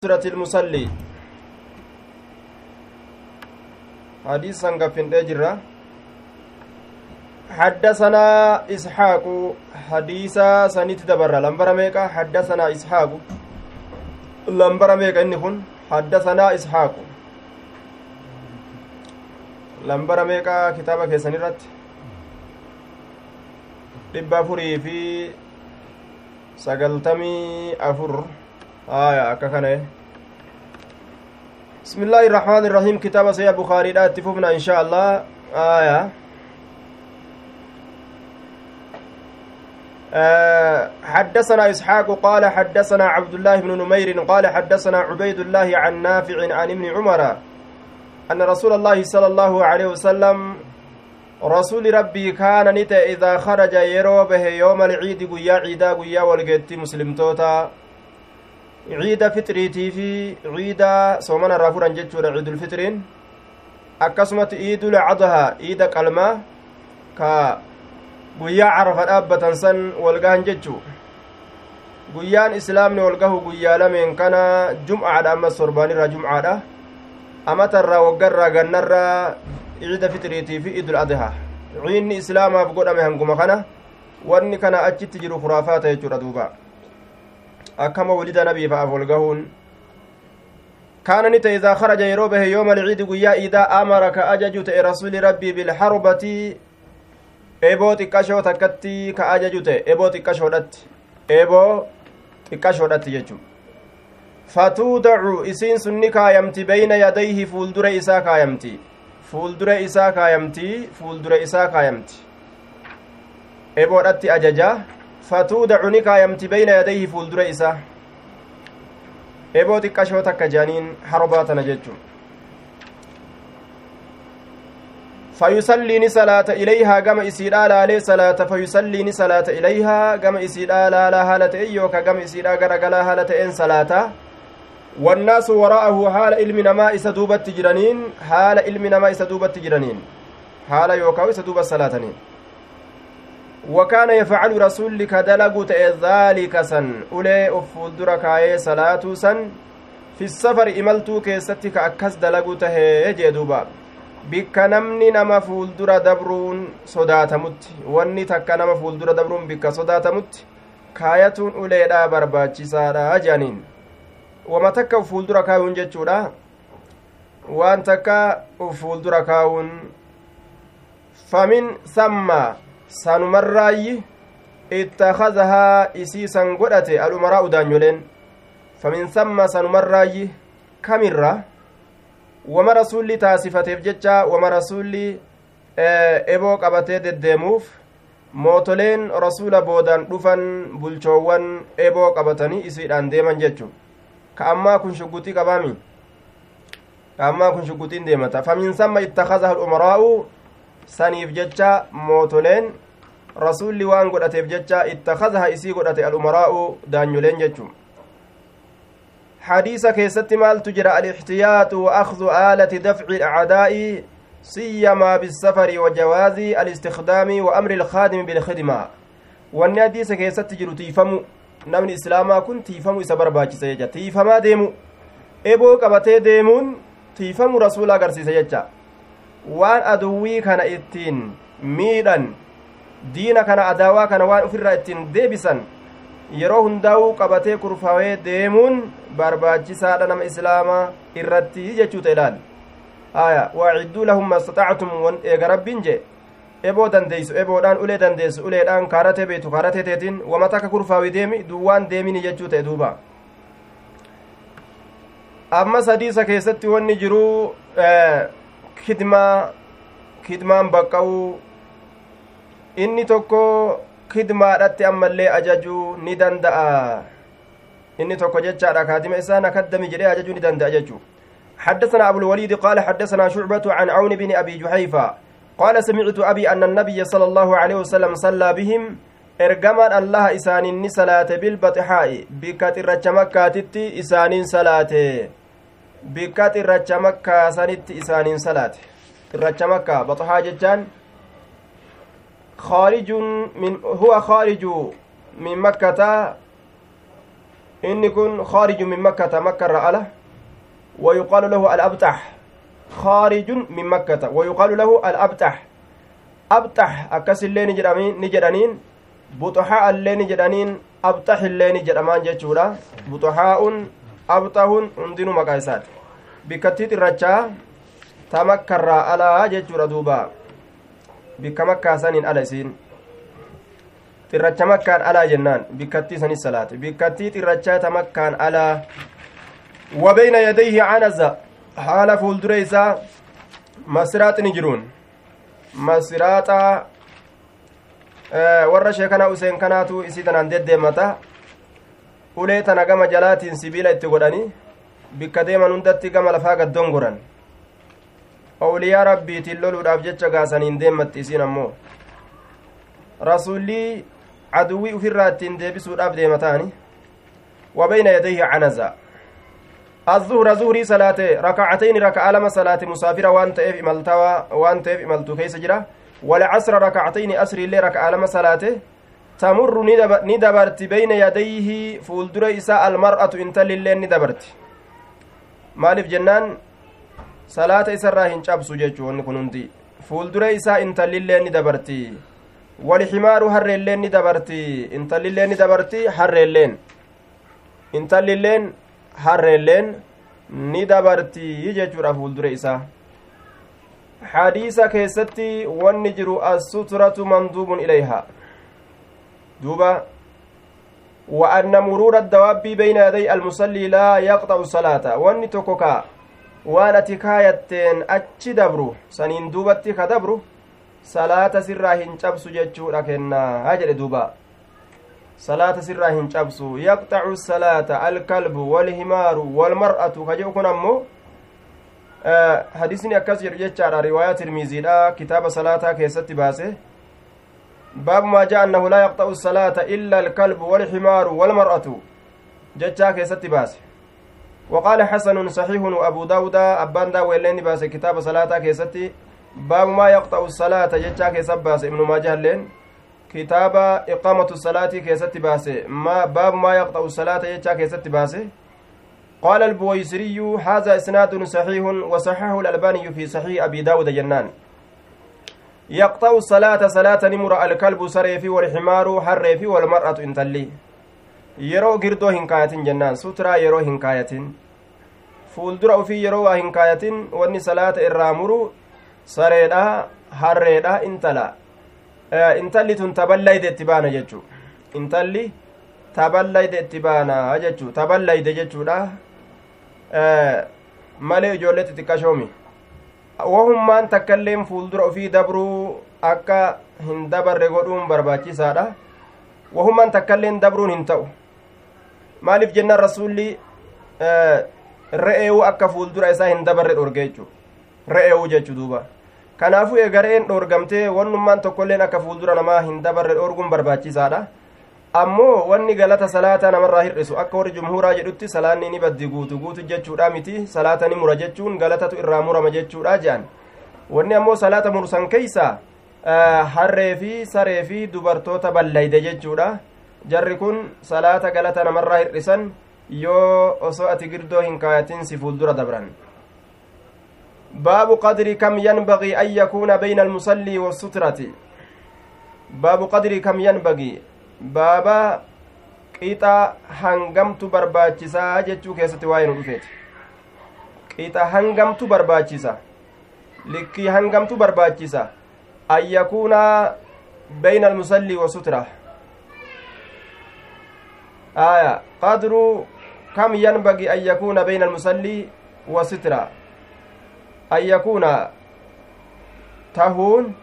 سورة المصلي. حديثا قفن اجرة حدثنا إسحاق حديثا سنت دبر لمبر ميكا حدثنا إسحاق. لمبر ميكا إنهن حدثنا إسحاق. لمبر ميكا كتابك سنرت dhibba afurii fi sagaltamii afur aya akka kana الرحيم. كتاب سيا بخاري لا اتفقنا إن شاء الله. آية. أه حدثنا إسحاق قال حدثنا عبد الله بن نمير قال حدثنا عبيد الله عن نافع عن ابن عمر أن رسول الله صلى الله عليه وسلم رسول ربي كان نت إذا خرج يرو به يوم العيد قيا عيدا قيا والقيت مسلم توتا. Ciida fitriitii fi ciida soomana irraa furan jechuudha ciidul fitriin akkasumatti iidul cadahaa iida qalmaa ka guyyaa carafa dhaabbatan san walgahan jechuu guyyaan islaamni walgahu guyyaa lameen kana jum'aadha ammas torbaanirraa jum'aadha amatarraa waggarraa gannarraa ciida fitriitii fi iidul adhaa ciinni islaamaaf godhame hanguma kana wanni kana achitti jiru kuraafaata jechuudha duuba akkama walida nabii fa'aaf ol gahuun kaana ni ta'e idaa kharaja yeroo bahe yooma alciidi guyyaa iidaa amara ka ajaju ta'e rasuli rabbii bilharbati eeboo xiqqashoo takkatti ka ajaju ta'e eeboo xiqqashoodhatti eeboo xiqqashoodhatti jechu fatuudacu isiin sun ni kaayamti beyna yadayhi fuuldura isaa kaayamti fuuldura isaa kaayamti fuuldura isaa kaayamti eeboodhatti ajajaa fatuudacu ni kaayamti beyna yadayhi fuuldura isaa eboo xiqqashoo takka jaaniin harbaa tana jechu gama isiidhaa laalee salaata fayusallii ni salaata ilayhaa gama isiidhaa laalaa haala ta'e yooka gama isiidhaa garagalaa haala ta'een salaata wannaasu waraa'ahu haala ilmi namaa isa duubatti jiraniin haala ilmi namaa isa duubatti jiraniin haala yookaa isa duuba salaataniin وكان يفعل رسول كدلغ ذلك سن أولي أفولدر كاي صلاة سن في السفر إملتو كيستك أكس دلغ تهي جدوبا bikka namni nama fuuldura dabruun sodaatamutti wanni takka nama fuuldura dabruun bikka sodaatamutti kaayatuun uleedhaa barbaachisaadha jedhaniin wama takka fuuldura kaayuun jechuudha waan takka fuuldura kaayuun famin samma sanumarraayyi ittakhadahaa isiisan godhate al'umaraa udaanyoleen famin samma sanumarraayyi kamirra wama rasulli taasifateef jecha wama rasulli eboo qabatee deddeemuuf mootoleen rasuula boodaan dhufan bulchoowwan eboo qabatanii isiidhaan deeman jechu ka ammaa kun shugguxii qabaami ka ammaa kun shugguxiin deemata famin samma ittakhadaha al'umaraa'u saniif jecha mootoleen rasulli waan godhateef jecha ittakhadaha isii godhate al'umaraa'u daanyoleen jechu alixtiyaatu wa akhdu aalati dafci alacdaa'i siyyamaa bisafari wa jawaazi alistikdaami wa amri ilkaadimi bilkhidma wanni hadiisa keessatti jiru tiifamu namni islaamaa kun tiifamu isa barbaachisa jecha tiifamaa deemu eboo qabatee deemuun tiifamu rasuula agarsiisa jecha waan aduwwii kana ittiin miidhan diina kana adaawaa kana waan ufirraa ittiin deebisan yeroo hundaa'uu qabatee kurfawee deemuun barbaachisaadha nama islaamaa irratti jechuu ta'e ilaal aya waacidduu lahum mastatactum won eega rabbiin je eboo dandeeysu eboodhaan ulee dandeessu uleedhaan kaaratee beetu kaaratee teetiin wama takka kurfaawi deemi duwwaan deemini jechuu ta'e duuba ammas hadiisa keessatti wanni jiruu kidmaa kidmaan baqqa'uu inni tokko kidmaadhatti ammallee ajajuu ni danda'a inni tokko jechaadha kaadima isaa nakaddami jedhee ajajuu ni danda'a jechuu حدثنا أبو الوليد قال حدثنا شعبة عن عون بن أبي جحيفة قال سمعت أبي أن النبي صلى الله عليه وسلم صلى بهم ergamaan allaha isaanin ni salaate bilbaxixaa'i bikka xirracha makkaatitti isaanin salaate bikka xirracha makkaa sanitti isaanin salaate. Xirracha makkaa baxixaa jechaan خارج من هو خارج من مكة inni kun khaariju min makkata makka irra ala ويقال له الأبتح خارج من مكة ويقال له الأبتح أبتح أكس اللي نجرانين بطحاء اللي نجرانين أبتح اللي نجرامان جتشورا بطحاء أبتح هندين مكايسات بكتيت الرجاء تمكر على جتشورا دوبا بك مكة سنين على سين xirracha makkaan alaa jennaan bikkattii sanis salaate bikkattii xirrachaa ta makkaan alaa وبين يديه عنزة حال فولدر إسا مسرات نجرون مسرات warra sheekana useen kanaatu isii tanaan deddeemata ulee tana gama jalaatiin sibiila itti godhanii bikka deeman hundatti gama lafaa gaddoon goran awliyaa rabbiitiin loluudhaaf jecha gaasaniin deemmatti isiin ammoo rasuulli aduwwii ufirraa ittiin deebisuudhaaf deemataani wabayna yadayhi canaza الظهر ظهري صلاة ركعتين ركعة لما صلاة مسافرة وان تئف إملتوا وان تئف إملتو كيس جرا والعصر ركعتين أسري اللي ركعة لما صلاة تمر ندبرت بين يديه فولدر إساء المرأة انتل اللي ندبرت maaliif jennaan salaata isarraa hin cabsu jechuun kun hundi fuuldura isaa intallillee ni dabarti walximaaru harreelleen ni dabarti intallilleen ni dabarti harreelleen intallilleen harreelleen ni dabartii jechuudha fuuldure isaa hadiisa keessatti wanni jiru assuturatu manduubun ilayhaa duuba وأن مرور الدواب بين يدي المصلي لا يقطع الصلاة وأني تكوكا وأنا تكايتين أتش دبرو سنين دوبتي كدبرو صلاة سرا هنشب سججو لكن هاجر دوبا salaata sirraa hin cabsu yaqxacu salaata alkalbu walhimaaru walmar'atu kaje'u kun ammoo hadisni akkas jedhu jechaadha riwaayaa tirmiziidha kitaaba salaataa keessatti baase باب ما جاء أنه لا يقطع الصلاة إلا الكلب والحمار والمرأة jechaa keessatti baase وقال حسن صحيح أبو داود Abbaan Daawudii illeen baase kitaaba salaataa keessatti باب ما يقطع الصلاة jecha keessatti baase ابن ماجه illeen kitaaba iqaamatu salaatii keessatti baase باب ما يقطع الصلاة jechaa keessatti baase قال البوصيري هذا إسناد صحيح وصححه الألباني في صحيح أبي داود jedhaniin يقطع الصلاة صلاة نمر الكلب سريفي والحمار حريفي والمرأة انتلي yeroo girdoo hin kaayatin jennaan suturaa yeroo hin kaayatin fuuldura ufii yeroo waa hin kaayatin wanni salaata irraa muru sareedha harreedha intala intalli tun taballayde itti baana jechuu intalli taballayde itti baana jechuu taballayde jechuudha malee ijoollee xixiqqashoomi wahummaan takkailleen fuuldura ofii dabruu akka hin dabarre godhuun barbaachisaadha. Wahummaan takkailleen dabruun hin ta'u. Maaliif jennaan rasuulli re'eewu akka fuuldura isaa hin dabarre dhorge jechuu re'eewu jechuu duuba. Kanaafuu eegareen dhoorgamtee wannummaan tokkolleen akka fuuldura namaa hin dabarre dhoorguun barbaachisaadha ammoo wanni galata salaata namarraa hir'isu akka warri jumhuuraa jedhutti salaanni ni baddi guutu guutu jechuudha miti salaata ni mura jechuun galatatu irraa murama jechuudha jedhan wanni ammoo salaata mursan keeysa harree fi saree fi dubartoota ballayde jechuudha jarri kun salaata galata namarraa hir'isan yoo osoo ati girdoo hin kaayatin si fuuldura dabran باب قدر كم ينبغي أن يكون بين المصلي والسترة باب قدر كم ينبغي بابا qixa hangamtu barbaachisaa jechuu keessatti waa'ee nu dhufeeti qixa hangamtu barbaachisa likkii hangamtu barbaachisa an yakuuna almusallii wa aya qadru kam yanbagi an yakuuna bayna almusallii wa sitra an yakuuna tahuun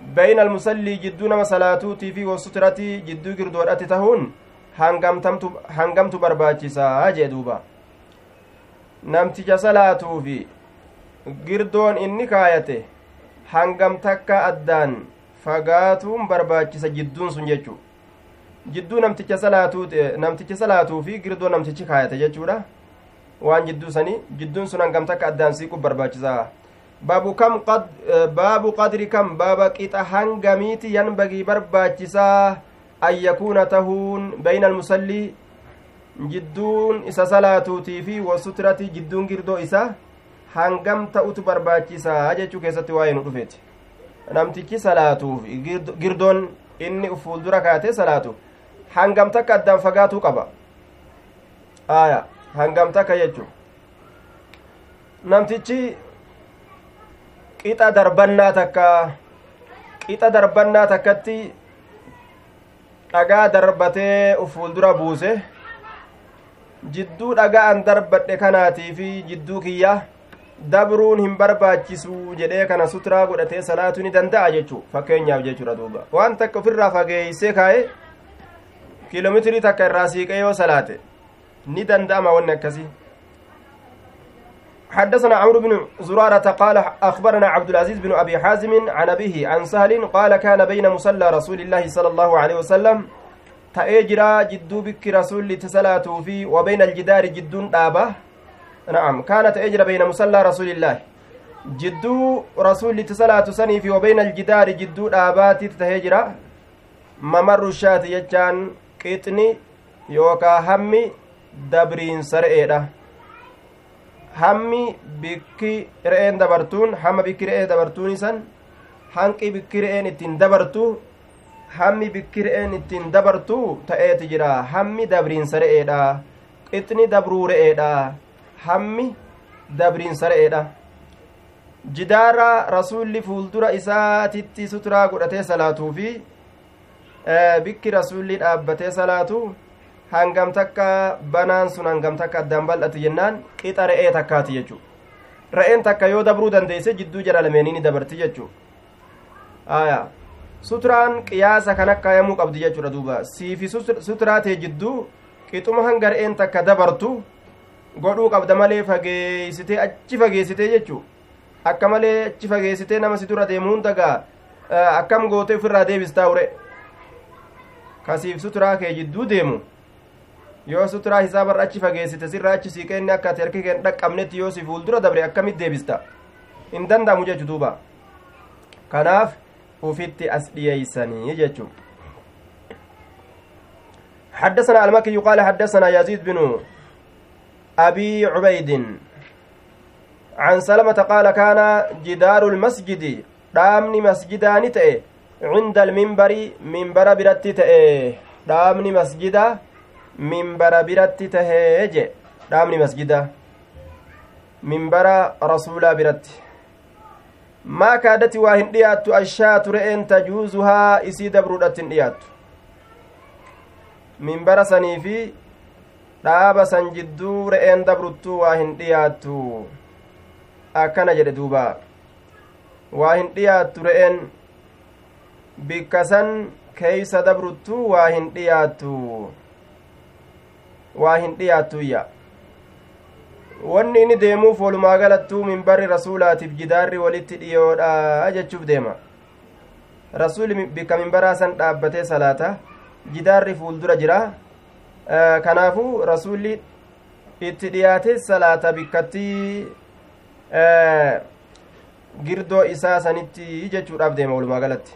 bayna almusallii jidduu nama salaatuutii fi wasutiratii jidduu girdoodhatti tahuun hangamtu barbaachisaa jee duuba namticha salaatuu fi girdoon inni kaayate hangam takka addaan fagaatuun barbaachisa jidduun sun jechuu jidduu namticha salaatuu namticha salaatuu fi girdoo namtichi kaayate jechuudha waan jidduu sanii jidduun sun hangam takka addaan siiquuf barbaachisaa baabu kam baabu qadri kam baaba qixa hangamiiti yanbagii barbaachisaa an yakuuna tahuun bayna almusallii jidduun isa salaatuutii fi wasutirati jidduun girdoo isa hangam ta'utu barbaachisaa jechuu keessatti waa'ee nu dhufeeti namtichi salaatuuf girdoon inni fuuldura kaatee salaatu hangam takka addaan fagaatuu qaba aya hangam takka jechuu namtichi qixa darbannaa takka qixa darbannaa takkatti dhagaa darbatee fuuldura buuse jidduu dhagaan darbadhe kanaatii fi jidduu kiyya dabruun hin barbaachisu jedhee kana suturaa godhatee salaatuu ni danda'a jechuu fakkeenyaaf jechuudha duuba waan takka ofirraa fageeysee kaa'e kiiloomeetirii takka irraa siiqee yoo salaate ni danda'ama wanni akkasii حدثنا عمرو بن زرارة قال أخبرنا عبد العزيز بن أبي حازم عن أبيه عن سهل قال كان بين مصلى رسول الله صلى الله عليه وسلم تأجرا جدو بك رسول تسلاته في وبين الجدار جد دابة. نعم كان تأجر بين مصلى رسول الله. جدو رسول تسلاته سني في وبين الجدار جدو دابات تهجرا ممر الشات يجان قطني يوكا همي دبرين سرئيدة hammi bikki re'een dabartuun hamma bikki re'ee dabartuun isan hanqi bikki re'een ittiin dabartu hammi bikki re'een ittiin dabartu ta'eeti jira. Hammi dabriinsa re'eedha qixni dabruu re'eedha hammi dabriinsa re'eedha. Jidaara rasuulli fuuldura isaatitti suturaa godhatee salaatuu fi bikki rasuulli dhaabbatee salaatu hangam takka banaan sun hangam takka addaan bal'atu jennaan qixa re'ee takkaati jechuu re'een takka yoo dabruu dandeeyse jidduu jala lameenii ni dabarti jechuu aya suturaan qiyaasa kan akkaayamuu qabdi jechuudha duuba siifi suturaa ta'e jidduu qixuma hanga re'een takka dabartu godhuu qabda malee fageeysitee achi fageessitee jechuu akka malee achi fageessitee nama si dura deemu hundagaa akkam gootee ofirraa deebistaa ure kasiif suturaa kee jidduu deemu yoo suturaa hisaabarra achi fageessite sirra achi siiqee inni akka ati harki keen dhaqqabnetti yoo si fuuldura dabre akkamit deebista hin danda'amu jechu duuba kanaaf ufitti as dhiyeeysanii jechu حدثنا المكي قال حدثنا يزيد بن أبي عبيد عن سلمة قال كان جدار المسجد دامني مسجدان تأي عند المنبر منبر برتي تأي دامني مسجدا minbara biratti tahee je. Dhaabni masjida. Minbara rasuulaa biratti. Maa kaadati waa hin dhiyaattu ashaatu re'een tajuuzuhaa isii dabruudhatti hin dhiyaattu. Minbara sanii fi dhaaba san jidduu re'een dabruttuu waa hin dhiyaattu. Akkana jedhe duuba. Waa hin dhiyaattu re'een bikka san keeysa dabruttuu waa hin dhiyaattu waa hin dhiyaattuyya wanni inni deemuuf walumaa galattuu minbarri rasuulaatiif jidaarri walitti dhiyoodha jechuuf deema. Rasuuli bikka minbaraa san dhaabbatee salaata jidaarri fuuldura jira. Kanaafuu rasuulli itti dhiyaatee salaata bikkatti girdoo isaa sanitti jechuudhaaf deema walumaa galatti.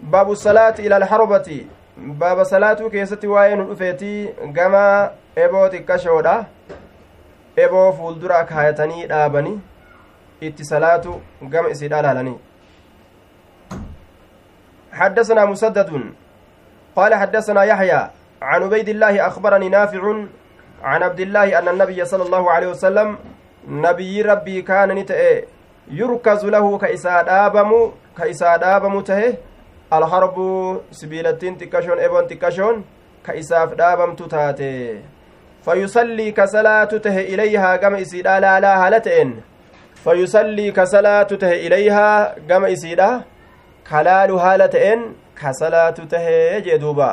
Baabu salaati ila alharbati baaba salaatuu keessatti waa'ee nu dhufeetii gama eboo xiqqashoodha eboo fuuldura kaayatanii dhaabanii itti salaatu gama isiidha laalanii حدثنا مسدد قال حدثنا يحيى عن عبيد الله أخبرني نافع عن عبد الله أن النبي صلى الله عليه وسلم نبي ربي كان نتئ يركز له كإساد آبم كإساد آبم تهه alharbu sibiilattiin xiqqashoon eboon xiqqashoon ka isaaf dhaabamtu taate fayusallii ka salaatu tahe ilayhaa gama isiidha laalaa haala ta'en fayusallii ka salaatu tahe ilayhaa gama isiidha kalaalu haala ta'en ka salaatu tahee jee duuba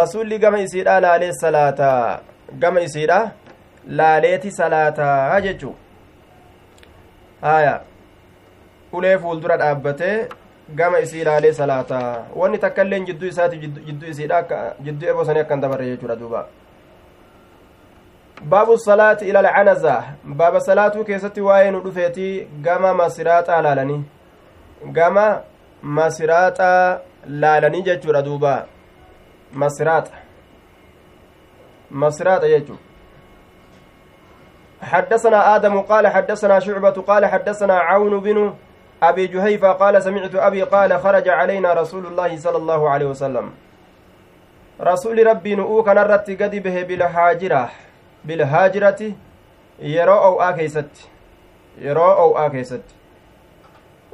rasulli gama isiidha laalee salaata gama isiidha laaleeti salaataa jechuu haya ulee fuuldura dhaabbatee gama isii ilaalee salaataa wanni takka illeen jidduu isaati jidduu isiidha akka jidduu eboo sanii akkan dabarre jechuudha duuba baabu salaati ila alcanaza baaba salaatuu keessatti waa'ee nu dhufeetii gama masiraaxaa laalanii gama masiraaxaa laalanii jechuudha duuba masiraaxa masraadha jechu حدثنا آدم قال حدثنا شعبة قال حدثنا عون بن أبي جهيفة قال سمعت أبي قال خرج علينا رسول الله صلى الله عليه وسلم. رسول ربي نؤو كان رت قد به بالهاجرة. بالهاجرة يرو أو آكيست. يرو أو آكيست.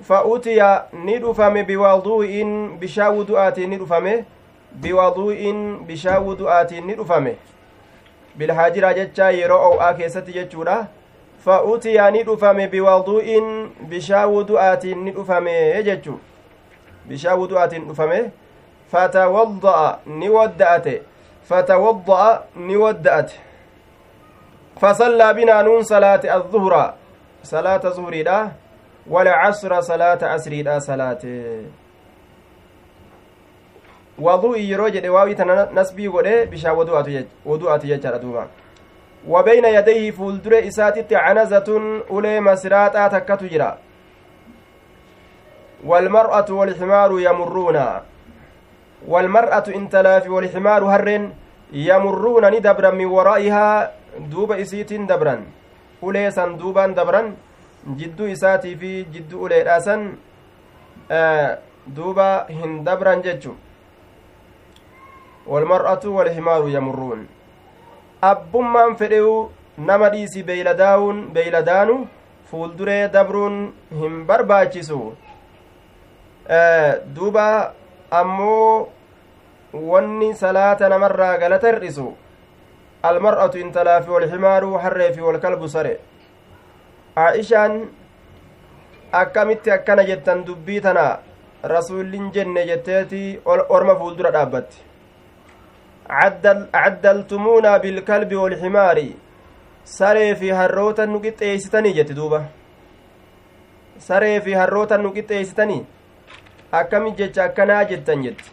فأوتي ندفم بوضوء بشا وضوءات ندفم. بوضوء بشا وضوءات ندفم. bilhaajiraa jecha yeroo ow'aa keessatti jechuudha fa'utiyaa ni dhufame biwadu'in bishaan wudu'aatiin ni dhufame jechu bishaan wudu'aatiin dhufame fatawadda'a ni wadda'ate fatawadda'a ni wadda'ate fasallaa binaa nuun salaate adduhura salaata zuhuriidha walcasra salaata asriidha salaate wadu'i yeroo jedhe waawii tana nasbii godhe bishaan wadu'atu jechaadha duuba wabayna yadayhi fuuldure isaatitti canazatun ulee masiraaxaa takkatu jira walmar'atu walximaaru yamurruuna walmar'atu intalaafi walximaaru harreen yamurruuna ni dabran min waraa'ihaa duuba isiitiin dabran ulee san duubaan dabran jidduu isaatii fi jidduu uleedhaasan duuba hin dabran jechu walmar'atu walhimaaru yamurruun abbummaan fedhe'u nama dhiisi beeyladaawun beeyladaanu fuulduree dabruun hin barbaachisu duuba ammoo wanni salaata namarraa galata hir'isu almar'atu intalaafi walhimaaru harreefi walkalbu sare aa'ishaan akkamitti akkana jettan dubbii tana rasuullin jenne jetteeti orma fuuldura dhaabbatti caddaltumuunaa bilkalbi walximaari saree fi harroota nu qixxeeysitanii jetti duuba saree fi harroota nu qixxeeysitanii akkami jecha akkanaa jettan jetti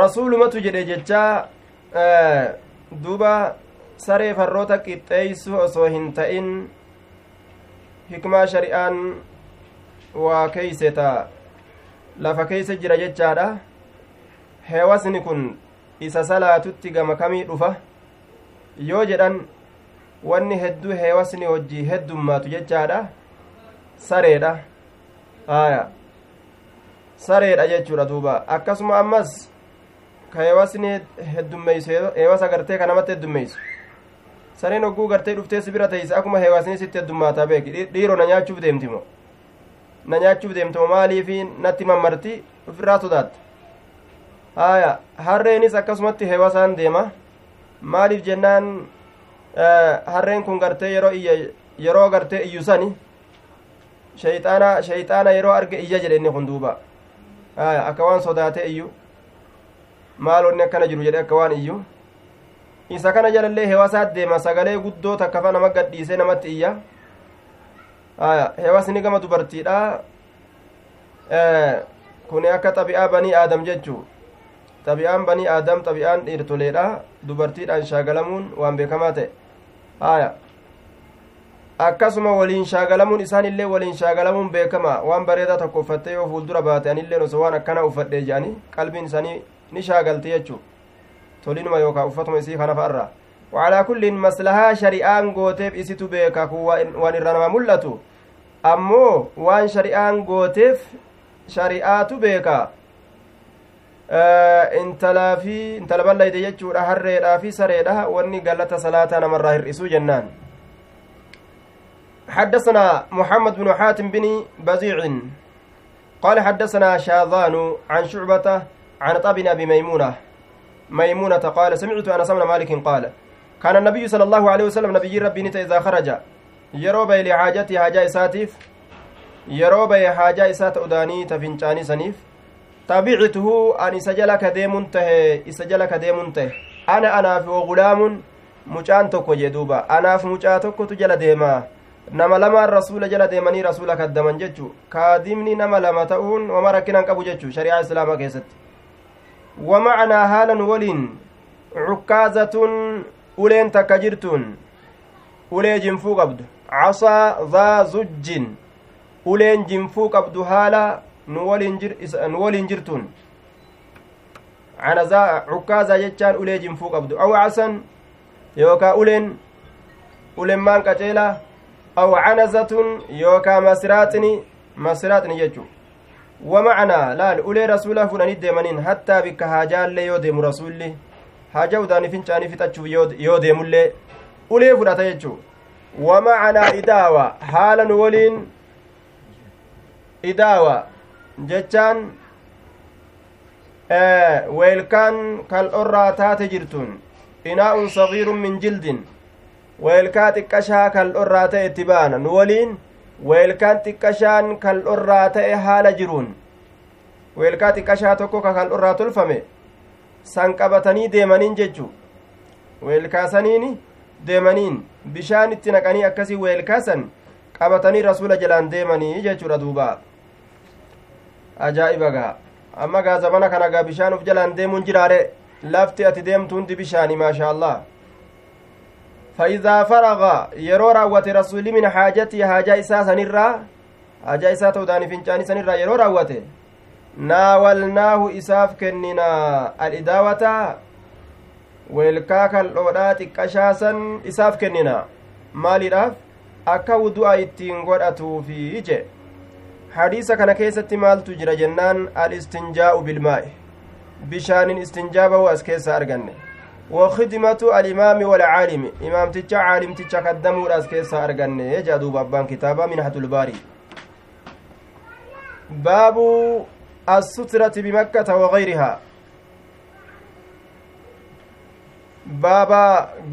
rasuulumatu jedhe jechaa duuba sareef harroota qixxeeysu osoo hin ta'in hikmaa shari'aan waa keeyse ta lafa keeysa jira jechaadha heewasni kun isa salaatutti gama kamii dhufa? Yoo jedhan wanni hedduu heewasni hojii heddummaatu jechaadha? Sareedha. Haya sareedha jechuudha duuba. Akkasuma ammas ka heewasni heddummeeysu heewasa gartee ka namatti heddummeeysu sareen hogguu gartee dhuftee si bira teeyse akkuma heewasni sitti heddummaataa beeki. Dhiiro na nyaachuuf deemtimo. Na nyaachuuf deemtimo maaliifi natti mammarti? Ufirraa sodaatta haya harreenis akkasumatti heewasaan deema maaliif jennaan harreen kun gartee yeroo iyya yeroo gartee iyyusani shayxaana shayxaana yeroo arge iyya jedhe inni kun duuba haya akka waan sodaate iyyu maalonni akkana jiru jedhe akka waan iyyu isa kana jalallee heewasaat deema sagalee guddoo takkafa nama gadhiisee namatti iyya haya heewasni gama dubartiidha kuni akka xabi'aa banii aadam jechuu xabi'aan banii aadam xabi'aan dhiirtoleedha dubartiidhaan shaagalamuun waan beekamaa ta'e. Haya akkasuma waliin shaagalamuun isaan illee waliin shaagalamuun beekama. Waan bareedaa tokko uffattee yoo fuuldura baate anilleen osoo waan akkana uffadhe jedhanii qalbiin isaanii ni shaagalti jechuu tolinuma yookaa uffatuma isii kana fa'arra wacalaa kulliin maslahaa shari'aan gooteef isitu beeka kun waan irra nama mul'atu. Ammoo waan shari'aan gooteef shari'aatu beeka intalaa fi intala ballayde jechuudha harreedhaa fi sareedha wanni galata salaataa namarraa hir'isuu jennaan. حدثنا محمد بن حاتم بن بزيع قال حدثنا شاذان عن شعبة عن طبن أبي ميمونة قال سمعت أنس بن مالك قال كان النبي صلى الله عليه وسلم نبي ربي نتا إذا خرج يروبي لحاجتي حاجة إساتيف يروبي حاجة إسات أداني تفنشاني سنيف tabictuhu an isa jala ka deemun tahe isa jala ka deemun tahe ana anaaf wagulaamun mucaan tokko jee duuba anaaf mucaa tokkotu jala deema nama lamaan rasuula jala deemanii rasuula kaddaman jechu kaadimni nama lama ta'uun wama rakkinan qabu jechu shari'aa islaamaa keessatti wamacanaa haalan waliin cukkaazatun uleen takka jirtuun ulee jinfuu qabdu casaa daa zujjin uleen jinfuu qabdu haala nu waliin jirtuun canazaa cukkaaza jechaan ulee jinfuu qabdu aw casan yookaa uleen ulen maan qaceela aw canazatun yookaa masiraaxini masiraaxini jechu ومعنى لا أولي رسوله فلاني ديمانين حتى بك هاجال يو ديم رسولي هاجا وداني فنشاني فتشو يو ديم اللي أولي فلاتا يجو ومعنى إداوة حالا ولين إداوة جتان weelkaan kal'orraa taate jirtun inaa'un sagiirun min jildin weelkaa xiqqashaa kal'orraa ta'e itti baana nu waliin weelkaan xiqqashaan kal'orraa ta'e haala jiruun weelkaa xiqqashaa tokko ka kal'orraa tolfame san qabatanii deemaniin jechu weelkaa saniin deemaniin bishaan itti naqanii akkasii weelkaa san qabatanii rasuula jalaan deemanii jechuudha duuba ajaa'iba gaa amma gaa zamana kana gaa bishaan uf jalaan deemuun jiraare lafti ati deemtu hundi bishaani maasha allah فإذا فرغ يرو راوت رسول من حاجتي حاجة إسا سنرا حاجة إسا توداني فنجاني سنرا يرو راوت ناولناه إساف كننا الإداوة weelkaa kal'oodhaa xiqqashaasan isaaf kennina maaliidhaaf akka wudu'a ittiin godhatuufi je maaltu jira jennaan al istinjaa'u bilmaa'i bishaanin istinjaa ba'u as keessa arganne وخدمة الإمام والعالم إمام تجا عالم تجا قدموا راس كيسا أرغن يجادوا بابان كتابا من حد الباري باب السترة بمكة وغيرها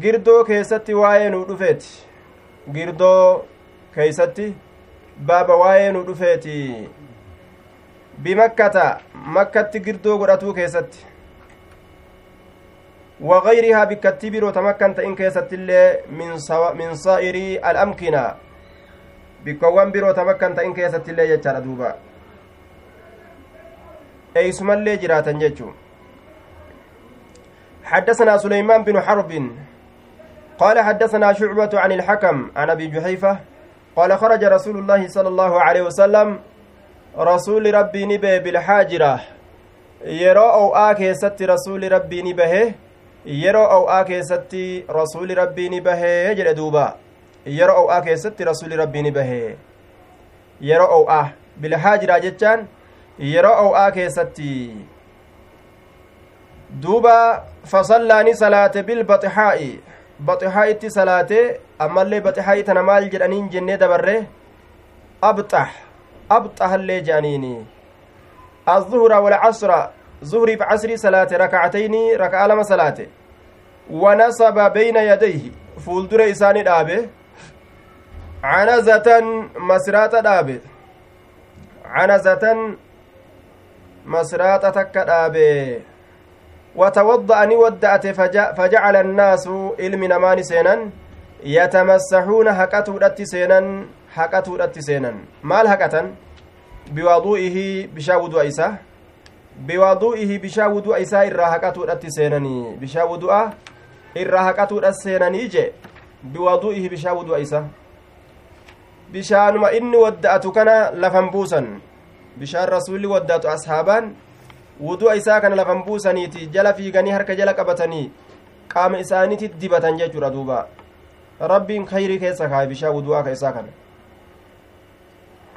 girdoo keessatti waa'ee nu dhufeeti girdoo keeysatti baaba waa'ee nu dhufeeti. Bimakkata makkatti girdoo godhatuu keessatti. وغيرها بكتي برو تمكن تئن كيست اللي من سو... من صائر الأمكنة بكوان برو تمكن تئن كيست اللي يجار دوبا أي سم اللي جراتا جيتشو حدثنا سليمان بن حرب قال حدثنا شعبة عن الحكم عن أبي جحيفة قال خرج رسول الله صلى الله عليه وسلم رسول ربي نبه بالحاجرة yeroo ow'aa keessatti rasuuli rabbii ni bahe yeroo ow'aa keessatti rasuuli rabbii ni bahee jedhe duuba yeroo ow'aa keessatti rasuuli rabbii ni bahee yeroo ow'aa bilhaajiraa jechaan yeroo ow'aa keessatti duuba fasallaani salaate bilbaxixaa'i baxixaa'itti salaate ammallee baxixaa'i tana maal jedhaniin jennee dabarre? Abxax abxahallee jedhaniini. والعصر ظهري في عصري صلاة ركعتين ركعة لما صلاة ونصب بين يديه فولدر إساني دابه عنزة مسرات دابه عنزة مسرات تك دابه وتوضأ نودأت فجعل الناس علم نمان سينا يتمسحون حقته دت سينا حقته دت سينا مال حقتن biwaadu'ihi bishaa wudu'a isaa biwaadu'ihi bishaa wudu'a isaa irraa haqatuudhatti seenanii bishaa wudu'a irraa haqatuudha seenanii je biwaadu'ihi bishaa wudu'a isaa bishaanuma inni wadda'atu kana lafan buusan bishaan rasuulli wadda'atu ashaabaan wudu'a isaa kana lafan buusaniiti jala fiiganii harka jala qabatanii qaama isaaniitti dibatan jechuudha duuba rabbiin khayrii keessa kaaye bishaa wudu'aa ka isaa kana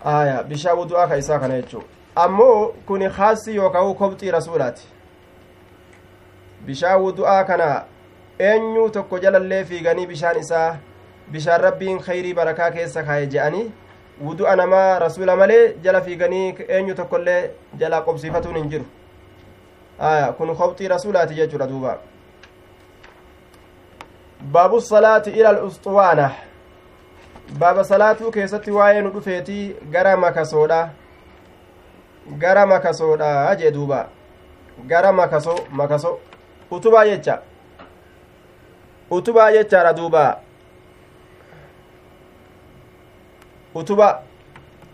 aya bishaa wudu'aa ka isaa kana jechuu ammoo kuni kaasii yookaan kobxii rasuulaati bishaan wudu'aa kana eenyuu tokko jalallee fiiganii bishaan isaa bishaan rabbiin khayrii barakaa keessa kaaye je'anii wudu'a namaa rasuula malee jala fiiganii eenyu tokkollee jalaa qobsiifatuun hin jiru aya kun kobxii rasuulaati jechuudha duuba baabu salaati ila al baaba salaatuu keessatti waa'ee nu dhufeetii gara makasoodha gara makasoodha jee duuba gara makaso makaso utubaa jecha utubaa jechaadha duuba utuba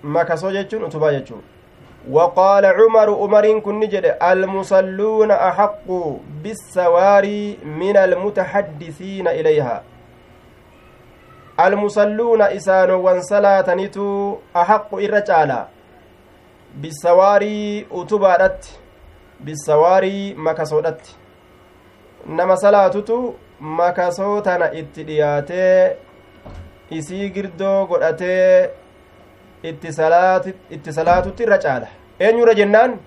makasoo jechuun utubaa jechuun وقال عمر عمر كن جد المصلون أحق بالسواري من المتحدثين إليها. المصلون إسان وانصلاة نتو أحق إرجالا. بالسواري makasoodhatti nama salaatutu makasoo tana itti dhiyaatee isii girdoo godhatee itti salaatutti irra caala eenyurra jennaan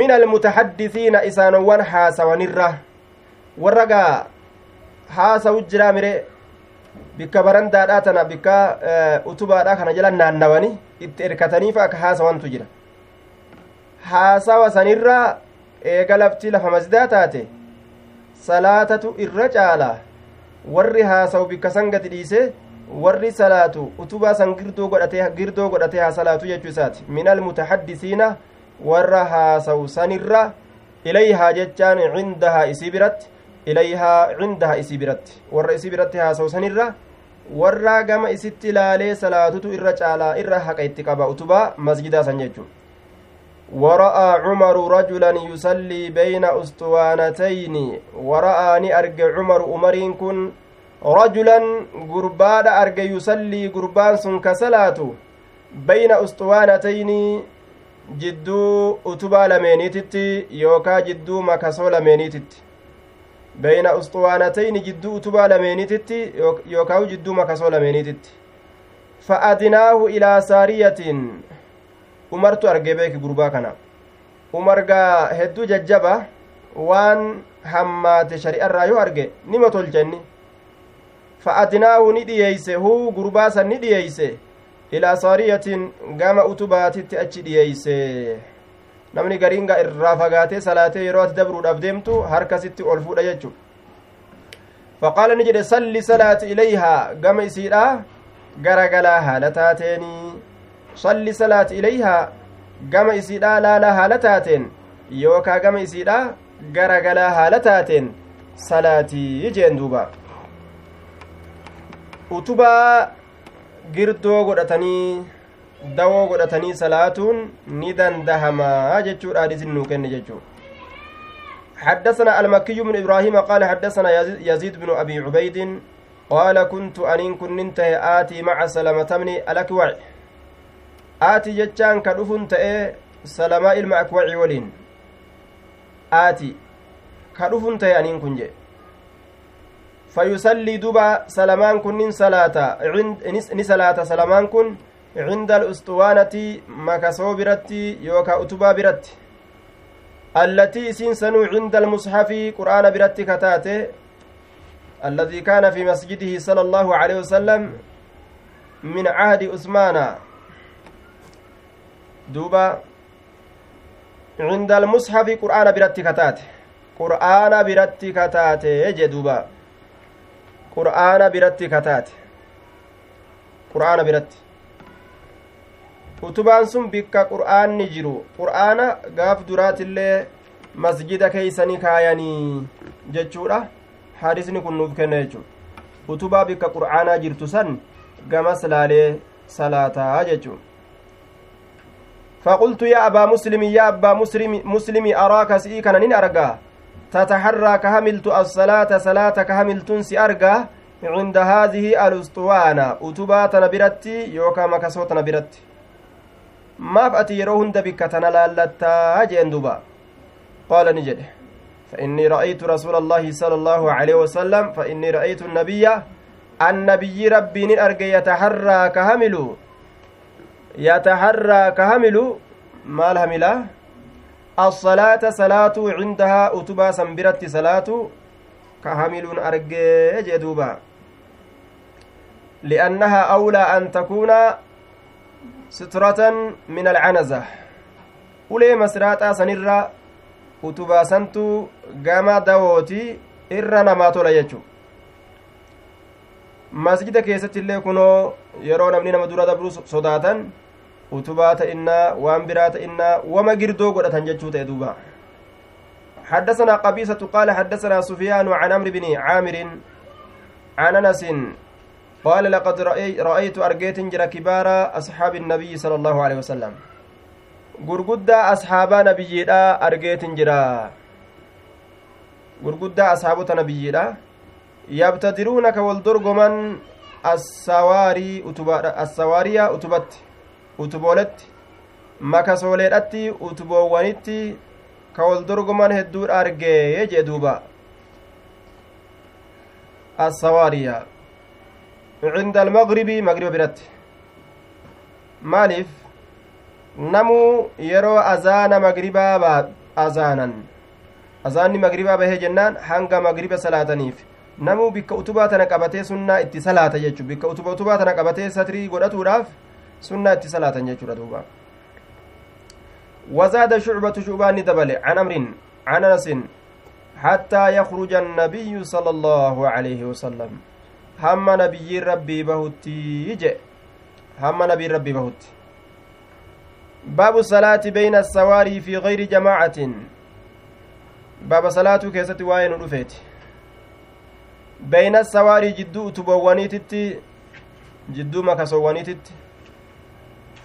min almutahaddisiina isaanowwan haasawanirra warra gaa haasawu jiraa mire bikka barandaadhaa tana bikka utubaadhaa kana jala naannawani itti erkataniif akka haasawantu jira haasawa sanirra eega lafti lafa masjidaa taate salaatatu irra caala warri haasawu bikka san gadi dhiise warri salaatu utubaa san girdoo godhatee girdoo godhatee haa salaatu jechuu isaati min almutahaddisiina warra haasawu sanirra ilayhaa jechaan cindahaa isii biratti ilayhaa cindahaa isii biratti warra isii biratti haasawu sanirra warra gama isitti ilaalee salaatutu irra caalaa irra haqa itti qaba utubaa masjidaa san jechuu ورأى عمر رجلا يصلي بين أسطوانتين ورأى نأرج عمر أمرين كن rajulan gurbaadha arge yusallii gurbaan sun ka salaatu bayna usxuwaanatayni jidduu utubaa lameeniititti yookaa jidduu makasoo lameeniititti bayna usxuwaanatayni jidduu utubaa lameeniititti yookaawu jidduu makasoo lameeniititti fa adinaahu ilaa saariyatin umartu arge beeki gurbaa kana umargaa hedduu jajjaba waan hammaate shari'arraa yoo arge nima tolchenni fa'adinaahu ni dhiyeeyse huu gurbaa san ni dhiyeeyse ilaa saariyatin gama utubaatitti achi dhiyeeyse namni gariinga irraa fagaatee salaatee yeroo ati dabruudhaaf deemtu harkasitti ol fuudha jechu faqaala ni jedhe salli salaati ilayhaa gama isiidha garagalaa haala taateenii salli salaati ilayhaa gama isiidha laala haala taateen yookaa gama isiidha garagalaa haala taateen salaatii jeen duuba utubaa girdoo godhatanii dawoo godhatanii salaatuun ni dandahamaa jechuudha hadisin nuu kenne jechuu حدثنا المكي بن إبراهيم قال حدثنا يزيد بن أبي عبيد قال كنت أنين كن ننتهي آتي مع سلمة من الأكوع. آتي جتشان كدفن تأي سلماء المأكوع ولين. آتي. كدفن أنين كن فيصلي دبا سلمان كن صلاة salaata salamaan kun cinda al'ustuwaanati makasoo biratti yookaa utubaa biratti allatii isiin sanuu cinda almusxafi qur'aana biratti kataate الذي كان في مسجده صلى الله عليه وسلم من عهد عثمان دوبا عند المصحف قرآن برت كتات قرآن برت كتات يجي دوبا قرآن برت كتات qur'aana biratti utubaan sun bikka qur'aanni jiru qur'aana gaaf duraatillee masjida keeysani kaayanii jechuudha hadisni kun nuuf kenna jechuu utubaa bikka qur'aanaa jirtu san gamas laalee salaataa jechuu فقلت يا أبا مسلم يا أبا مسلم مسلم أراك سئي كان أرجع تتحرى كهملت الصلاة صلاة كهملت سي أرجع عند هذه الأسطوانة. أتبات نبرتي يوكا مكسوت نبرتي. ما فأتي يروهن دبك تنلالتا جين دوبا قال نجد. فإني رأيت رسول الله صلى الله عليه وسلم فإني رأيت النبي النبي ربي أرجى يتحرى كهمل يتحرى كهمل ما الهملا الصلاة صلاة عندها أتبا سنبرت صلاة كهمل أرجى جدوبا لأنها أولى أن تكون سترة من العنزة masraaxaa sanirra utubaasantu gama dawooti irra namaa tola jechu masjida keessatti illee kunoo yeroo namni nama dura dabru sodaatan utubaa ta'innaa waan biraa ta'innaa wama girdoo godhatan jechuu ta'e duuba حدثنا قبيصة قال حدثنا سفيان عن عمرو بن عامر عن أنس قال لقد رأيت أرجيت جرى كبار أصحاب النبي صلى الله عليه وسلم gurguddaa asxaabaa nabiyyiidha argeetin jira gurguddaa asxaabota nabiyyiidha yabtadiruuna ka wal dorgoman assawaariyaa utubatti utubooletti makasooleedhatti utuboowwanitti ka wal dorgoman hedduudha argee jee duuba. Assawaariya cinda almagribi magriba biratti. Maaliif? Namuu yeroo azaana magribaa baa azaanan. Azaanni magribaa bahee jennaan hanga magriba salaataniif. Namuu bikka utubaa tana qabatee sunnaa itti salaata jechu bikka utuba utubaa tana qabatee satrii godhatuudhaaf sunnaa itti salaatan jechuudha duuba وزاد شعبة شعبان دبل. عن أمر عن أنس حتى يخرج النبي صلى الله عليه وسلم. هم نبي ربي بهتي هم نبي ربي بهتي باب الصلاة بين السواري في غير جماعة. باب صلاة كيست واين رفيت بين السواري جدو تبوانيتت جدو مكسوانيتت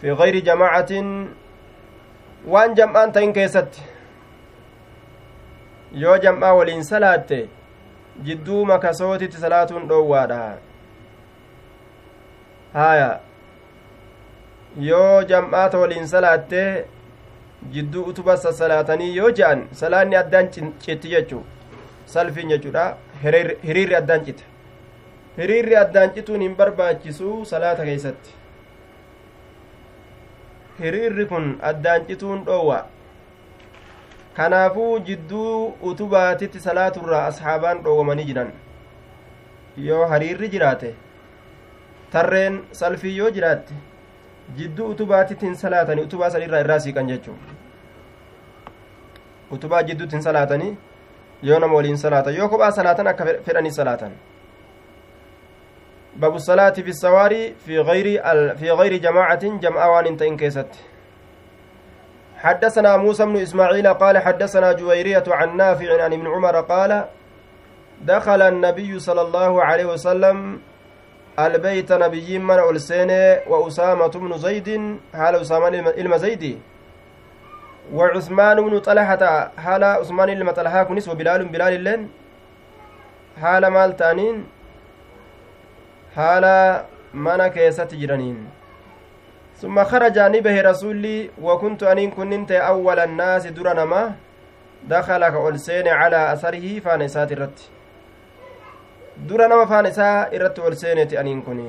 في غير جماعة waan jam'aan ta'in keessatti yoo jam'aa waliin salaatte jidduu makasootitti salaatuun dhoowwaadha haya yoo jam'aata waliin salaatte jidduu utuba sassalaatanii yoo je'an salaanni addaan citti jechuu salfiin jechuudha hiriirri addaan cite hiriirri addaan cituun hin barbaachisu salaata keeysatti hiriirri kun addaan cituun dhoowwa. Kanaafuu jidduu utubaatitti salaaturraa asxaabaan dhoowwamanii jiran. Yoo hiriirri jiraate tarreen salfii yoo jiraatte jidduu utubaatitti hin salaatanii utubaa sanirraa irraa siiqan jechuu utubaa jidduutti hin salaatanii yoo nama waliin salaatan yoo kophaa salaatan akka fedhanii salaatan باب الصلاة في السواري في غير في غير جماعة جمع وان تئن كيست. حدثنا موسى بن إسماعيل قال حدثنا جويرية عن نافع عن ابن عمر قال دخل النبي صلى الله عليه وسلم البيت نبي من ألسين وأسامة بن زيد حال أسامة المزيدي وعثمان بن طلحة حال عثمان المطلحة كنس وبلال بلال اللين حال مال تانين. Haala mana keessatti jiraniin summa kharaja ni bahe rasulli wakuntu aniin kunnin ta'e awwala annaasi dura nama dakala ka ol seene calaa asarihi faana isaati irratti dura nama faana isaa irratti ol seeneti aniin kun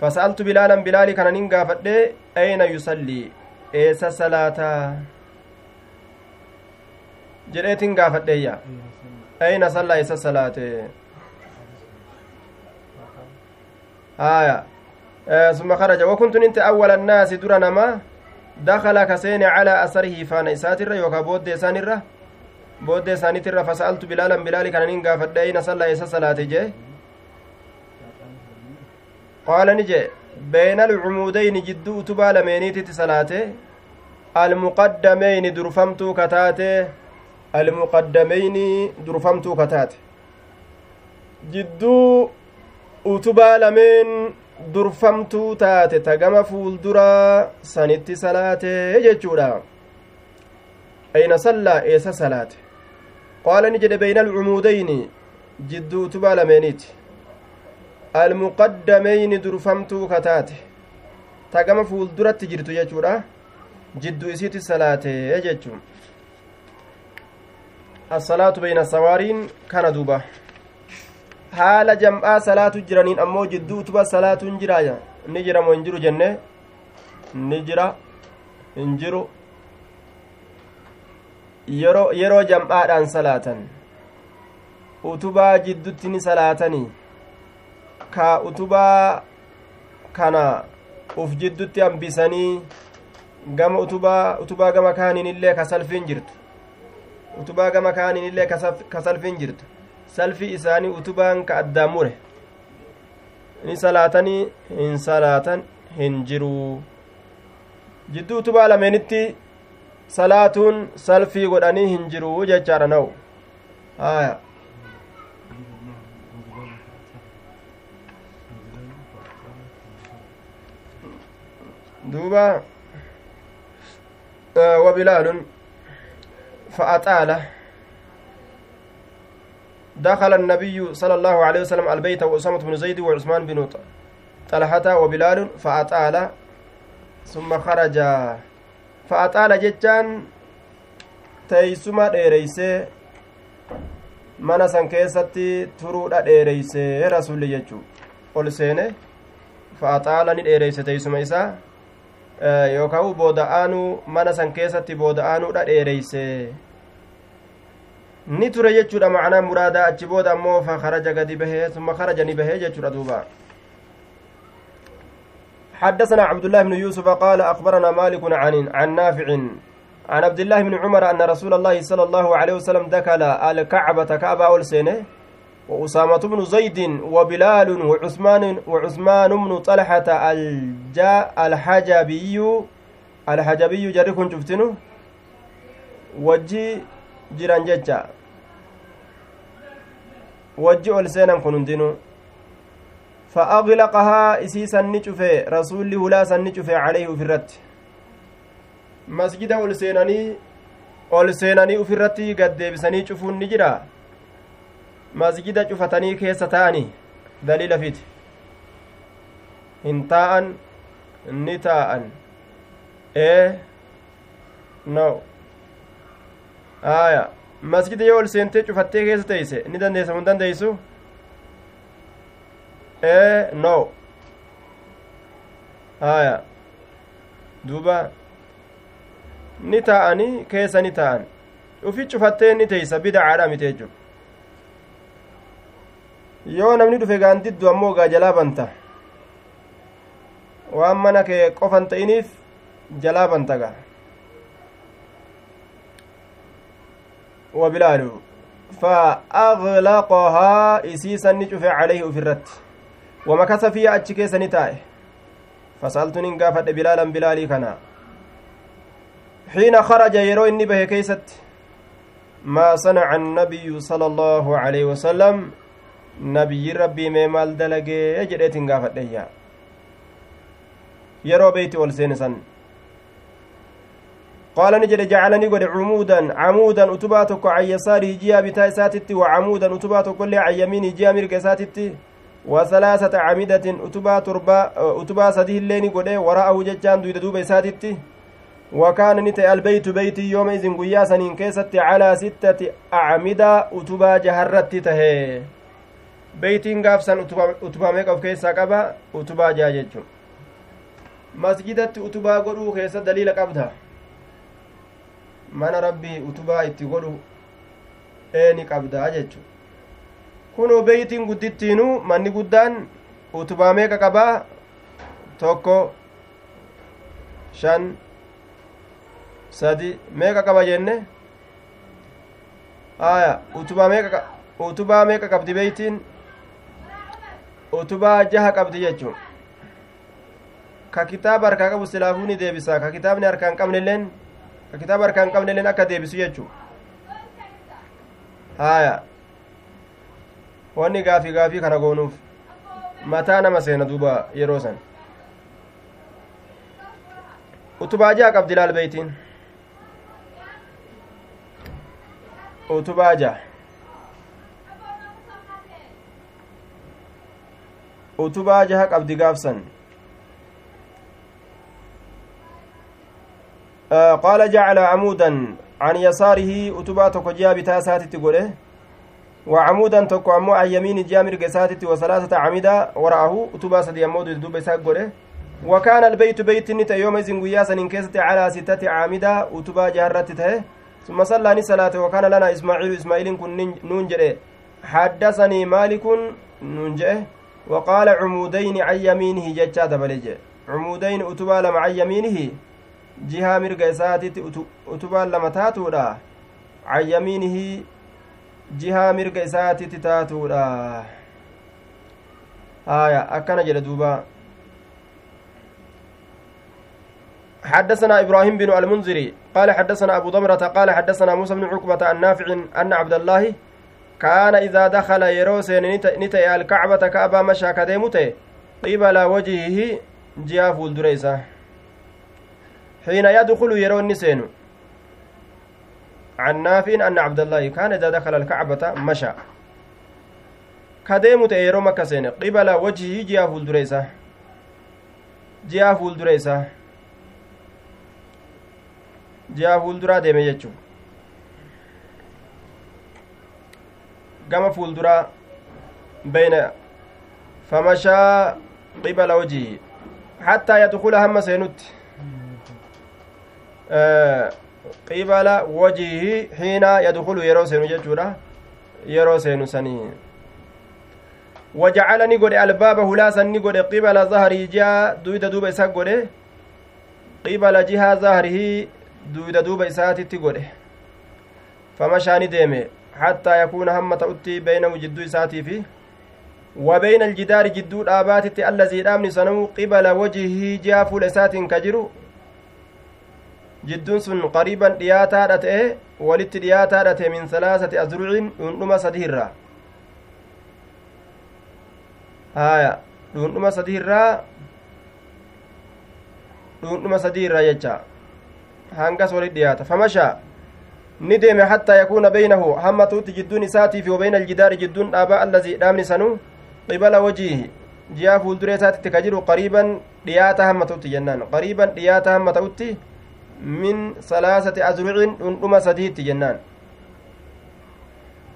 fasa'altu bilaalan bilaali kananin gaafadhe ayna yusallii eessa salaataa jedheetin gaafadheeyya ayna sallaa eessa salaate آية. آه ثم خرج. وكنت أنت أول الناس در نما. دخل كسين على أثره فأنا إساتر يوكا بود إسانر بود إسانتر فسألت بلالا بلال كان ننقى فدين صلى إسا صلاة جي. قال نجي بين العمودين جدو تبا لمينيتي صلاة. المقدمين درفمتو كتاتي المقدمين درفمتو كتاتي جدو utubaa lameen durfamtuu taate tagama fuulduraa sanitti salaatee jechuudha. Ayna sallaa eessa salaate? Qaala ni jedhe beyna alcumuudayni jidduu utubaa lameeniiti. Almuqaddameyni durfamtuu kataate tagama fuulduratti jirtu jechuudha. Jidduu isiitti salaatee jechuun. Assalaatu beyna sawaariin kana duuba haala jam'aa salaatu jiraniin ammoo jidduu utuba salaatuun jiraaya ni jira moo hin jiru jenne ni jira hin jiru yeroo yeroo jam'aadhaan salaatan utubaa jiddutti ni salaatanii ka utubaa kana uf jiddutti hambisanii gama utubaa utubaa gama kaaniin illee ka salfiin jirtu utubaa gama kaaniin illee ka salfiin jirtu salfii isaanii utubaan ka addaan mure ni salaatanii hin salaatan hin jiruu jidduu utubaa lameenitti salaatuun salfii godhanii hin jiruu jechaadha na'u haya duuba wabilaalun fa'axaala دخل النبي صلى الله عليه وسلم البيت وأسامة بن زيد وعثمان بن طلحة وبلال فأطال ثم خرج فأطال جتان teeysuma dheereysee mana san keessatti turuudha dheereysee rasulli jechuu ol seene faaxaala ni dheereyse teeysuma isaa yookaan booda'aanuu mana san keessatti booda'aanuudha dheereyse ni ture jechuudha macnaa muraadaa achi booda ammoo fa kharaja gadi bahee summa kharaja ni bahee jechuudha duuba. حدثنا عبد الله بن يوسف قال أخبرنا مالك عن عن نافع عن عبد الله بن عمر أن رسول الله صلى الله عليه وسلم دخل الكعبة كعبة أول وأسامة بن زيد وبلال وعثمان وعثمان بن طلحة الجاء الحجبي الحجبي جركن شفتنه وجي جيران ججا وجي أول سنة كن هندنو فأغلقها إسيسا نشفه رسول هلا سنشفه عليه في الرد masjida ol seenanii ol seenanii ufirratti gaddeebisanii cufuun ni jira masjida cufatanii keessa ta'ani daliila fiti hin taa'an ni taa'an ee no aya masjida yoo ol seentee cufattee keessa teeyse ni dandeessa mun dandeeysu ee no aya duuba ni taa'anii keessa ni taa'an ufi cufattee ni teeysa bidacaadha mite jechu yoo namni dhufe gaandiddu ammoo gaa jalaa banta waan mana kee qofan ta'iniif jalaa banta gaa وبلال فأغلقها إسيسا نشوف عليه في الرت. ومكث فيها أتشكي سنتائه فسألتني قافت بلالا بلالي كنا. حين خرج يرو إني به كيست ما صنع النبي صلى الله عليه وسلم. نبي ربي ميمال دلقي جريت قافت ليا يرو بيتي قال نجد جعلني قد عمودا عمودا أتباتك عن يساره جيا بتاي ساتتي وعمودا أتباتك كل عن يميني جيا مرق ساتتي وثلاثة عمدة أتبا تربا أتبا سديه الليني قد وراءه ججان دويد دوبي ساتتي وكان نتي البيت بيتي يوم إذن قيا سنين كيست على ستة أعمدة أتبا جهرت تهي. بيتين قاف سن أتبا ميقف كيسا قبا أتبا جاجج مسجدت أتبا قدو كيسا دليل قبضها. Mana rabbii utubaa itti godhu eeni qabdaa jechu kunuu beeytiin guddittiinuu manni guddaan utubaa meeqa qabaa tokko shan sadi meeqa qaba jenne aya utubaa meeqa utubaa meeqa qabdi beeytiin utubaa jaha qabdi jechu ka kitaaba harkaa qabu silaafuu ni deebisa ka kitaabni harkaa hin qabnelleen ka kitaaba harkaa hin qabnelleen akka deebisu jechu haya wanni gaafii gaafii kana goonuuf mataa nama seena duuba yeroo san utubaa jaha qabdi laal beeytiin utubaa jaha utubaa jaha qabdi gaafsan qaala jacala camuudan can yasaarihi utubaa tokko ji'a bitaa isaatitti godhe وعمودا تكو أمو عن يمين جامر قساتي وثلاثة عمدا ورأه أتبا سدي أمو دوبا ساقوله وكان البيت بيت نتا يوم إذن قياسا إنكست على ستة عمدا أتبا جهرت تهي ثم صلى ني صلاة وكان لنا إسماعيل إسماعيل كن نون جري حدثني مالك نون جري وقال عمودين عن يمينه ججا دبلج عمودين أتبا لما عن يمينه جهة مرق إساتي أتبا لما تاتودا عن يمينه jihaa mirga isaatitti taatuudha. Haya akkana jedhe duuba. حدثنا إبراهيم بن المنذري قال حدثنا أبو ضمرة قال حدثنا موسى بن عقبة النافع أن عبد الله كان إذا دخل يروس نتي الكعبة كأبا مشى كديمته قبل وجهه جياف الدريسة. حين يدخل يرون سينو عن نافع أن عبد الله كان إذا دخل الكعبة مشى. كديمو تيرو مكة سينة. قبل وجهه جهة فولدريسة جهة فولدريسة جهة فولدرا ديمي جتشو قام فولدرا بين فمشى قبل وجهه. حتى يدخل هم سينوت. Qibala wajihi xiina yadkulu yeroo seenu jechuudha yeroo seenu sanii wajacala ni godhe albaaba hulaasan ni godhe qibala zahrii jiha duyda duuba isa godhe qibala jihaa zahrihii duyda duuba isaatitti godhe famashaa ni deeme hattaa yakuuna hamma ta'utti beynahu jidduu isaatii fi وبين الجدار جدود آباتت الذي دامني سنو قبل وجهه جاء فول إساتين كجرو jidduun sun qariiban dhiyaataadha ta'e walitti dhiyaataadha ta'e min salaasati azrucin dhuundhuma sadiirraa haya dhuundhuma sadiirraa dhuundhuma sadiirraa jecha hangas walit dhiyaata famashaa ni deeme hattaa yakuuna beynahu hamma tuutti jidduun isaatiif wabeyna aljidaari jidduun dhaabaa allazii dhaabni sanuu qibala wajiihi ji'a fuulduree isaatitti ka jiru qariiban dhiyaata hamma ta'utti jennaan qariiban dhiyaata hamma ta'utti min salaasati azrucin dhundhuma sadiitti jennaan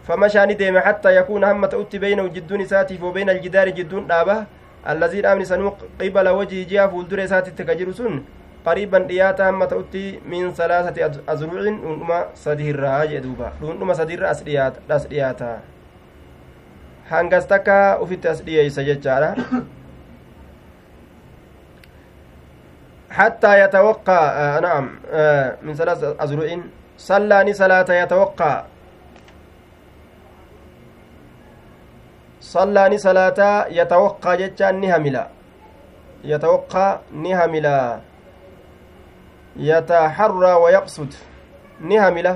famashaani deeme hattaa yakuuna hamma ta'utti beynahu jidduun isaatiif wabeyna aljidaari jidduun dhaaba allazii dhaabni sanuu qibala wajii ji'a fuuldure isaatitti ka jiru sun qariiban dhiyaata hamma ta'utti min salaasati azrucin dhundhuma sadiirraa jee duuba dhundhuma sadiirra as dhiyaata hangas takka ufitti as dhiyeeysa jechaadha حتى يتوقع آه نعم آه من ثلاث أزرع صلاني صلاة يتوقع. صلاني صلاة يتوقع جتان نهملا يتوقع نهملا يتحرى ويقصد. نهملا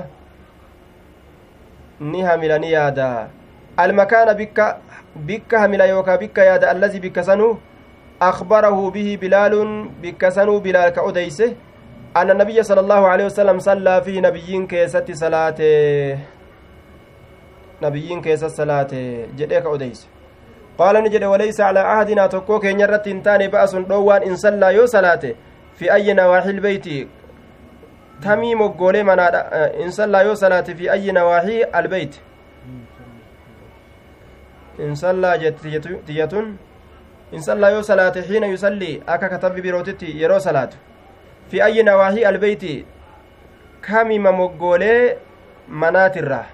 نهملا نيادا المكان بك بك هملا يوكا بك يادا الذي بك سنو أخبره به بلال بكسنو بلال كأديسه أن النبي صلى الله عليه وسلم صلى في نبيين كيست صلاة نبيين كيست صلاة جديك أديسه قال نجد وليس على عهدنا تكوك نرت تاني بأس دوان إن صلى يو صلاة في أي نواحي البيت؟ تمي مقولي منا إن صلى يو صلاة في أي نواحي البيت؟ إن صلى جتيتون in sallaa yoo salaate xiina yusallii akka katabbi birootitti yeroo salaatu. Fi ayyi nawaahii albeyti kamima moggoolee manaatirraa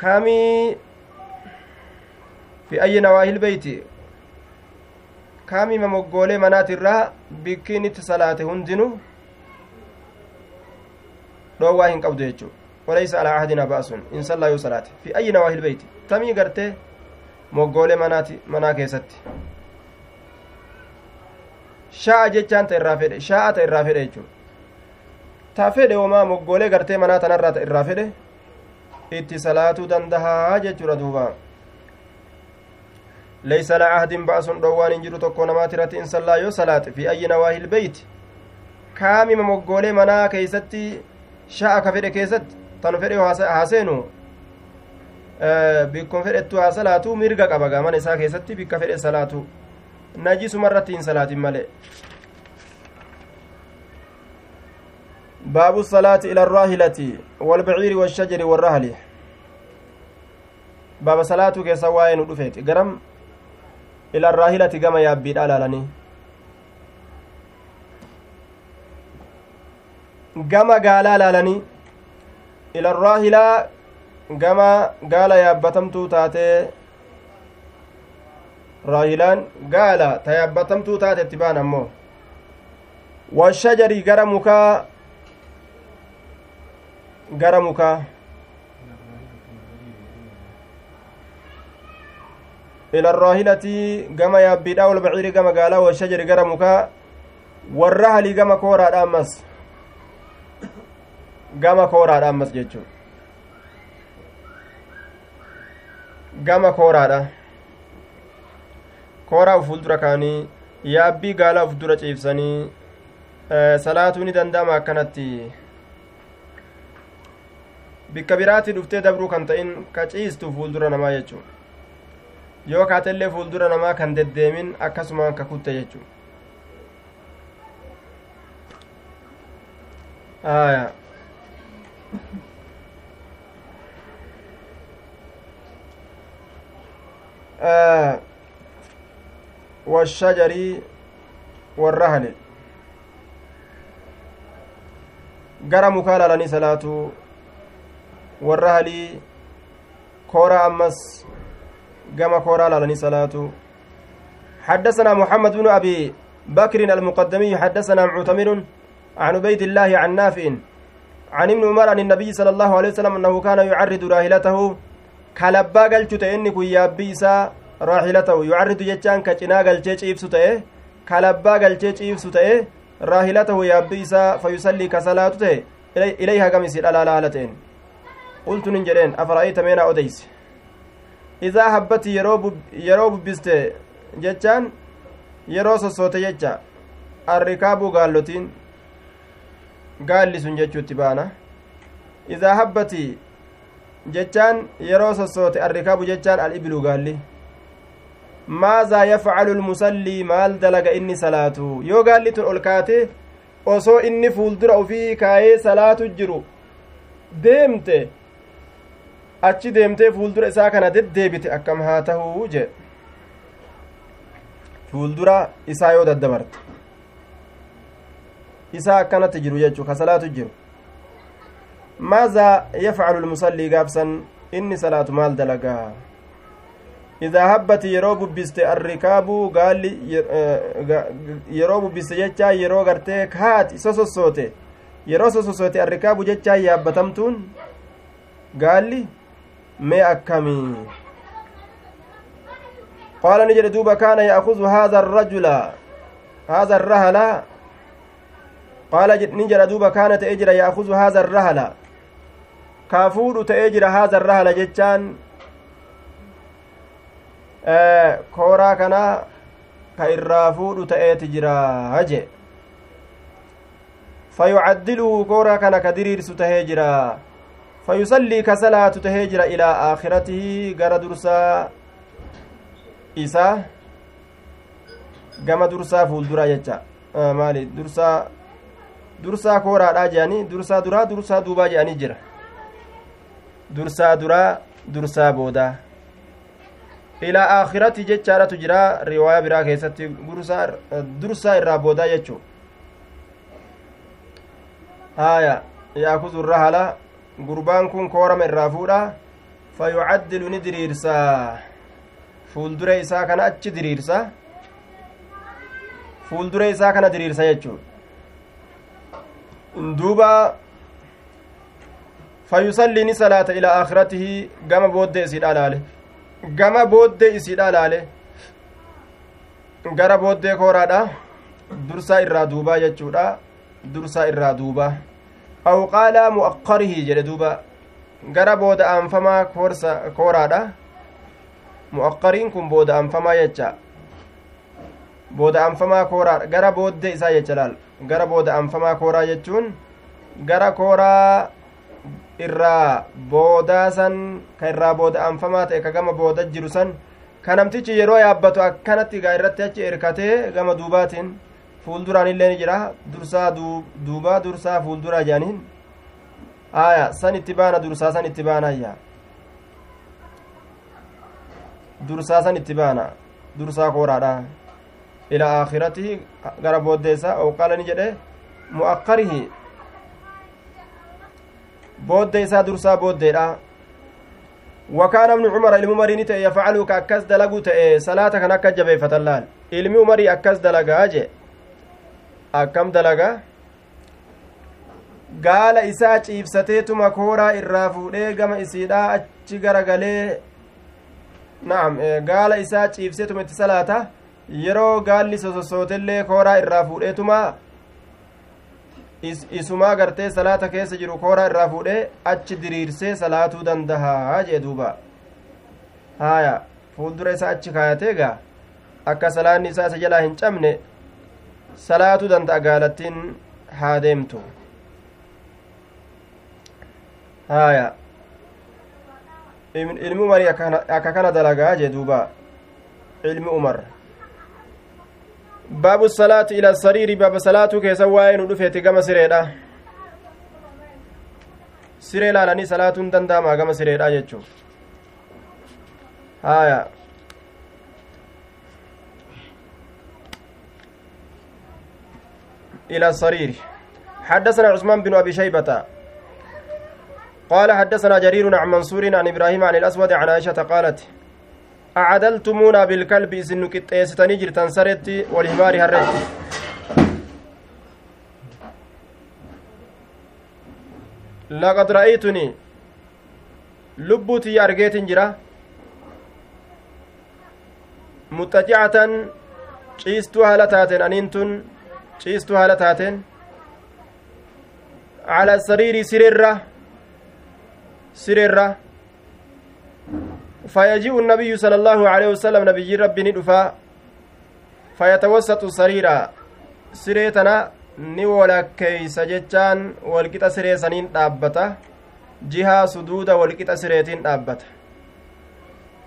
kamii fi ayyi nawaahii albeyti kamima moggoolee manaatirraa bikkiin itti salaate hundinu? Dhoowwaa hin qabdu jechuu وليس على عهدنا بأس إن صلى يصلاة في أي نواحي البيت تمي قرتي irraa fedhe sha'a ta irraa fedhe jechuudha ta fedhe homaa moggoolee gartee manaa tanarraa ta irraa fedhe itti salaatuu dandahaa jechuudha duuba ليس على عهد بأس دوان جرو تكو نماترة إن صلى يو صلاة في أي نواهي البيت كامي ممقولي منا كيستي شاء كفر كيست تنفر حسينو bikkon fedhettu haa salaatu mirga qaba gaamana isaa keessatti bikka fedhe salaatu. Najisuma irratti hin salaatin malee. باب الصلاة إلى الراهلة والبعير والشجر والرهل باب صلاة كيسواين ودفيت قرم إلى الراهلة كما يابيد على لني كما قال لالني إلى الراهلة gama gaala yaabbatamtuu taatee raahilaan gaala ta yaabbatamtuu taate itti baan ammoo washajarii gara mukaa gara mukaa ila arraahilati gama yaabbiidha walbaciiri gama gaalaa washajari gara mukaa warra halii gama kooraadha ammas gama kooraadha ammas jechuu gama kooraadha kooraa fuuldura kaanii yaabbii gaalaa uf dura ciibsanii salaatuu ni danda'ama akkanatti bikka biraatti dhuftee dabruu kan ta'in ka ciistu fuuldura namaa jechuu yoo kaatellee fuuldura namaa kan deddeemin akkasumaan ka kutte jechuu aya والشجر والرهن gara mukaa laalanii salaatu warra halii kooraa ammas gama kooraa laalanii salaatu حدثنا محمد بن أبي بكر المقدمي حدثنا معتمر عن عبيد الله عن نافع عن ابن عمر عن النبي صلى الله عليه وسلم أنه كان يعرض راحلته. كلبا قلت إني كي بيسا راحلته. يعرض جتان كتنا قلت إبسو تأه كلبا قلت إبسو تأه راحلته يابيسا فيصلي كصلاة تأه إليها قميس الألالالتين قلت ننجرين أفرأيت مينا أديس إذا هبت yeroo bubbiste jechaan yeroo sossoote jecha arrikaabuu gaallotiin gaalli sun jechuutti baana idaa habbati jechaan yeroo sossoote arrikaabu jechaan al-ibiluu gaalli maazaa yafcalu lmusallii maal dalaga inni salaatu yoo gaalli tun ol kaate osoo inni fuuldura ufii kaayee salaatu jiru deemte achi deemtee fuuldura isaa kana deddeebite akkam haa tahuu jee fuuldura isaa yoo daddabarte isaa akkanatti jiru jechuu ka salaatu jiru maazaa yafcalu lmusallii gaafsan inni salaatu maal dalagaa idaa habbati yeroo bubbiste arrikaabuu gaalli yeroo bubbiste jechaa yeroo gartee kaati sosossoote yeroo sosossoote arrikaabu jechaa yaabbatamtuun gaalli mee akkamii qaala ni jedhe duuba kaana ya'kuzu haadha arrajula haadha arrahala qaala ni jedha duuba kaana ta'ee jira ya'kuzu haadha arrahala kaa fuudhu ta'ee jira haadha arrahala jechaan kooraa kana ka irraa fuudhu ta'eeti jira haje fayucaddiluhu kooraa kana ka diriirsu tahee jira fayusallii ka salaatu tahee jira ilaa aakhiratihi gara dursaa isaa gama dursaa fuulduraa jecha maali dursaa dursaa kooraadhaa jedhanii dursaa duraa dursaa duubaa jedhanii jira dursaa duraa dursaa boodaa ilaa aakhirati jechaadhatu jira riwaayaa biraa keessatti dursaa irraa boodaa jechuu haaya yaakuzu irra hala gurbaan kun koorama irraa fuudha fayucaddilu ni diriirsa fuuldure isaa kana achi diriirsa fuuldure isaa kana diriirsa jechuu duuba fayusallii ni salaata ilaa aakhiratihi gama booddee isiidha laale gama booddee isiidha laale gara booddee kooraadha dursaa irraa duubaa jechuudha dursaa irraa duubaa aw qaala mu'aqqarihi jedhe duuba gara booda aanfamaa kooraadha mu'aqqariin kun booda aanfamaa jecha booda aanfamaa kooraadha gara booddee isaa jecha laal. Gara booda aanfamaa kooraa jechuun gara kooraa irraa boodaa san ka irraa booda aanfamaa ta'e ka gama booda jiru san ka namtichi yeroo yaabbatu akkanatti gaa irratti achi erkatee gama duubaatiin fuulduraan illee ni jira. Dursaa duubaa dursaa fuulduraa jedhaniin. Aya san itti baana dursaa san itti baanayya dursaa san itti baana. Dursaa kooraadha aakhiratihi gara booddeessa oqaala ni jedhe mu'aqqarihi booddee isaa dursaa booddeedha وكان ابن عمر ni ta'e yafcalu ka akkas dalagu ta'e salaata kan akka jabeeffatan laal ilmi umarii akkas dalagaa jee akkam dalaga gaala isaa ciibsateetuma kooraa irraa fuudhee gama isiidhaa achi garagalee na'am gaala isaa ciibseetuma itti salaata yeroo gaalli sosossootellee kooraa irraa fuudheetuma isumaa gartee salaata keessa jiru kooraa irraa fuudhee achi diriirsee salaatuu dandahaa jee duuba haaya fuuldura isaa achi kaayatee gaa akka salaanni isaa isa jalaa hin cabne salaatuu danda'a gaalattiin haa deemtu haaya ilmi umarii akka kana dalagaa jee duuba ilmi umar baabu salaati ila sariiri baaba salaatuu keessa waa'ee nu dhufeeti gama sireedha siree laalanii salaatuun danda'ama gama sireedha jechuu haya إلى الصرير حدثنا عثمان بن أبي شيبة قال حدثنا جرير عن منصور عن إبراهيم عن الأسود عن عائشة قالت أعدلتمونا بالكلب إذن كتيستني جرتان سرتي والحمار هرتي لقد رأيتني لبوتي أرجيت جرا متجعة ciistuu haala taateen aniin tun ciistuu haala taateen cala sariirii sireerra sireerra فيجيء النبي صلى الله عليه وسلم نبي ربي ندفا فيتوسط سريرا سريتنا walakkeeysa jechaan walqixa siree saniin dhaabbata jihaa suduuda walqixa sireetiin dhaabbata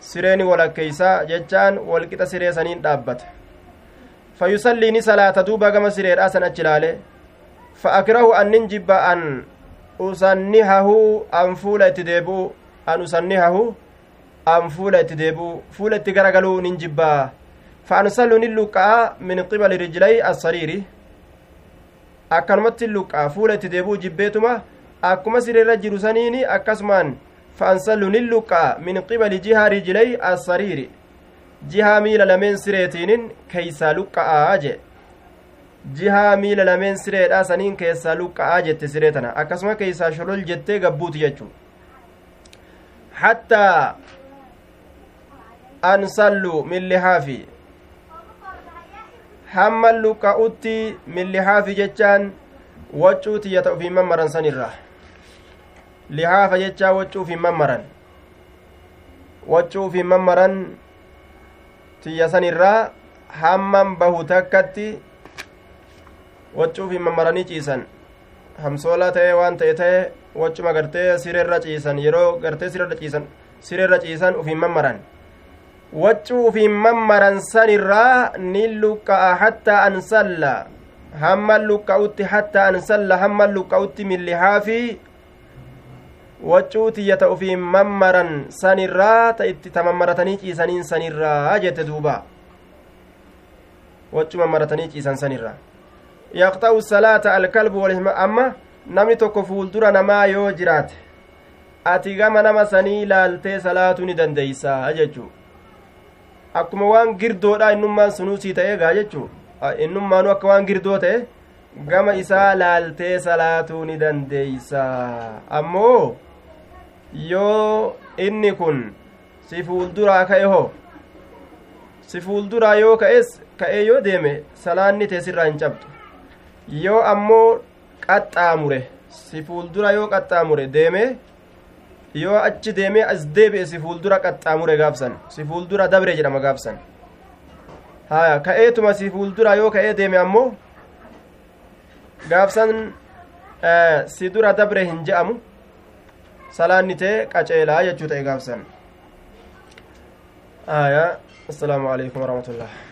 sireeni walakkeeysa jechaan walqixa siree saniin dhaabbata فيصلي ني صلاة دوبا كما سرير أسن أجلاله فأكره أن ننجب أن أصنهه أن an fuula itti deebi'u. Fuula itti garagaluu nin jibbaa fa'ansallu nin luqqa'a min qibali rijlay assariiri. Akkanumatti luqqaa. Fuula itti deebi'u jibbeetuma. Akkuma siriirra jiru saniin akkasumaan fa'ansallu nin luqqa'a min qibali jihaa rijlay assariiri. Jihaa miila lameen sireetiinin keeysaa luqqa'aa jee. Jihaa miila lameen sireedhaa saniin keessaa luqqa'aa jette siree tana. Akkasuma keeysaa sholol jettee gabbuuti jechuu hattaa ansallu min lihaafi hamma luqqa'utti min lihaafi jechaan waccuu tiyyata ufiin mammaran san irraa lihaafa jechaa waccuu ufiin mammaran waccuu ufiin mammaran tiyya san irraa hamman bahu takkatti waccuu ufiin mammaranii ciisan hamsoolaa ta'ee waan ta'e ta'e waccuma gartee sireerra ciisan yeroo gartee sireerra ciisan sireerra ciisan ufiin mammaran waccuu ufiin mammaran sanirraa ni luqqa'a hattaa ansalla hamman luqqa'utti hattaa ansalla hamman luqqa'utti millihaafi waccuu tiyyata ufiin mammaran sanirraa ta itti ta mammaratanii ciisaniin sanirraa jette duuba waccuu mammaratanii ciisan sanirraa yaqxa'u salaata alkalbu walhima amma namni tokko fuuldura namaa yoo jiraate ati gama nama sanii laaltee salaatuu ni dandeeysaa jechuu akkuma waan girdoodha innummaan sunuusii ta'e gaa jechuu? Innummaanu akka waan girdoo ta'e gama isaa laaltee salaatuu ni dandeeysa. Ammoo yoo inni kun si fuulduraa ka'e hoo? Si fuulduraa yoo ka'es ka'ee yoo deeme salaanni teessirraa hin cabdu. Yoo ammoo qaxxaamure si fuuldura yoo qaxxaamure deeme yoo achi deemee as deebi'e si fuuldura qaxxaamure gaafsan si fuuldura dabre jedhama gaafsan haya ka'eetuma si fuuldura yoo ka'ee deeme ammoo gaafsan si dura dabre hin je'amu salaanni tee qaceelaa jechuu ta'e gaafsan haya assalaamu alaikum warahmatullah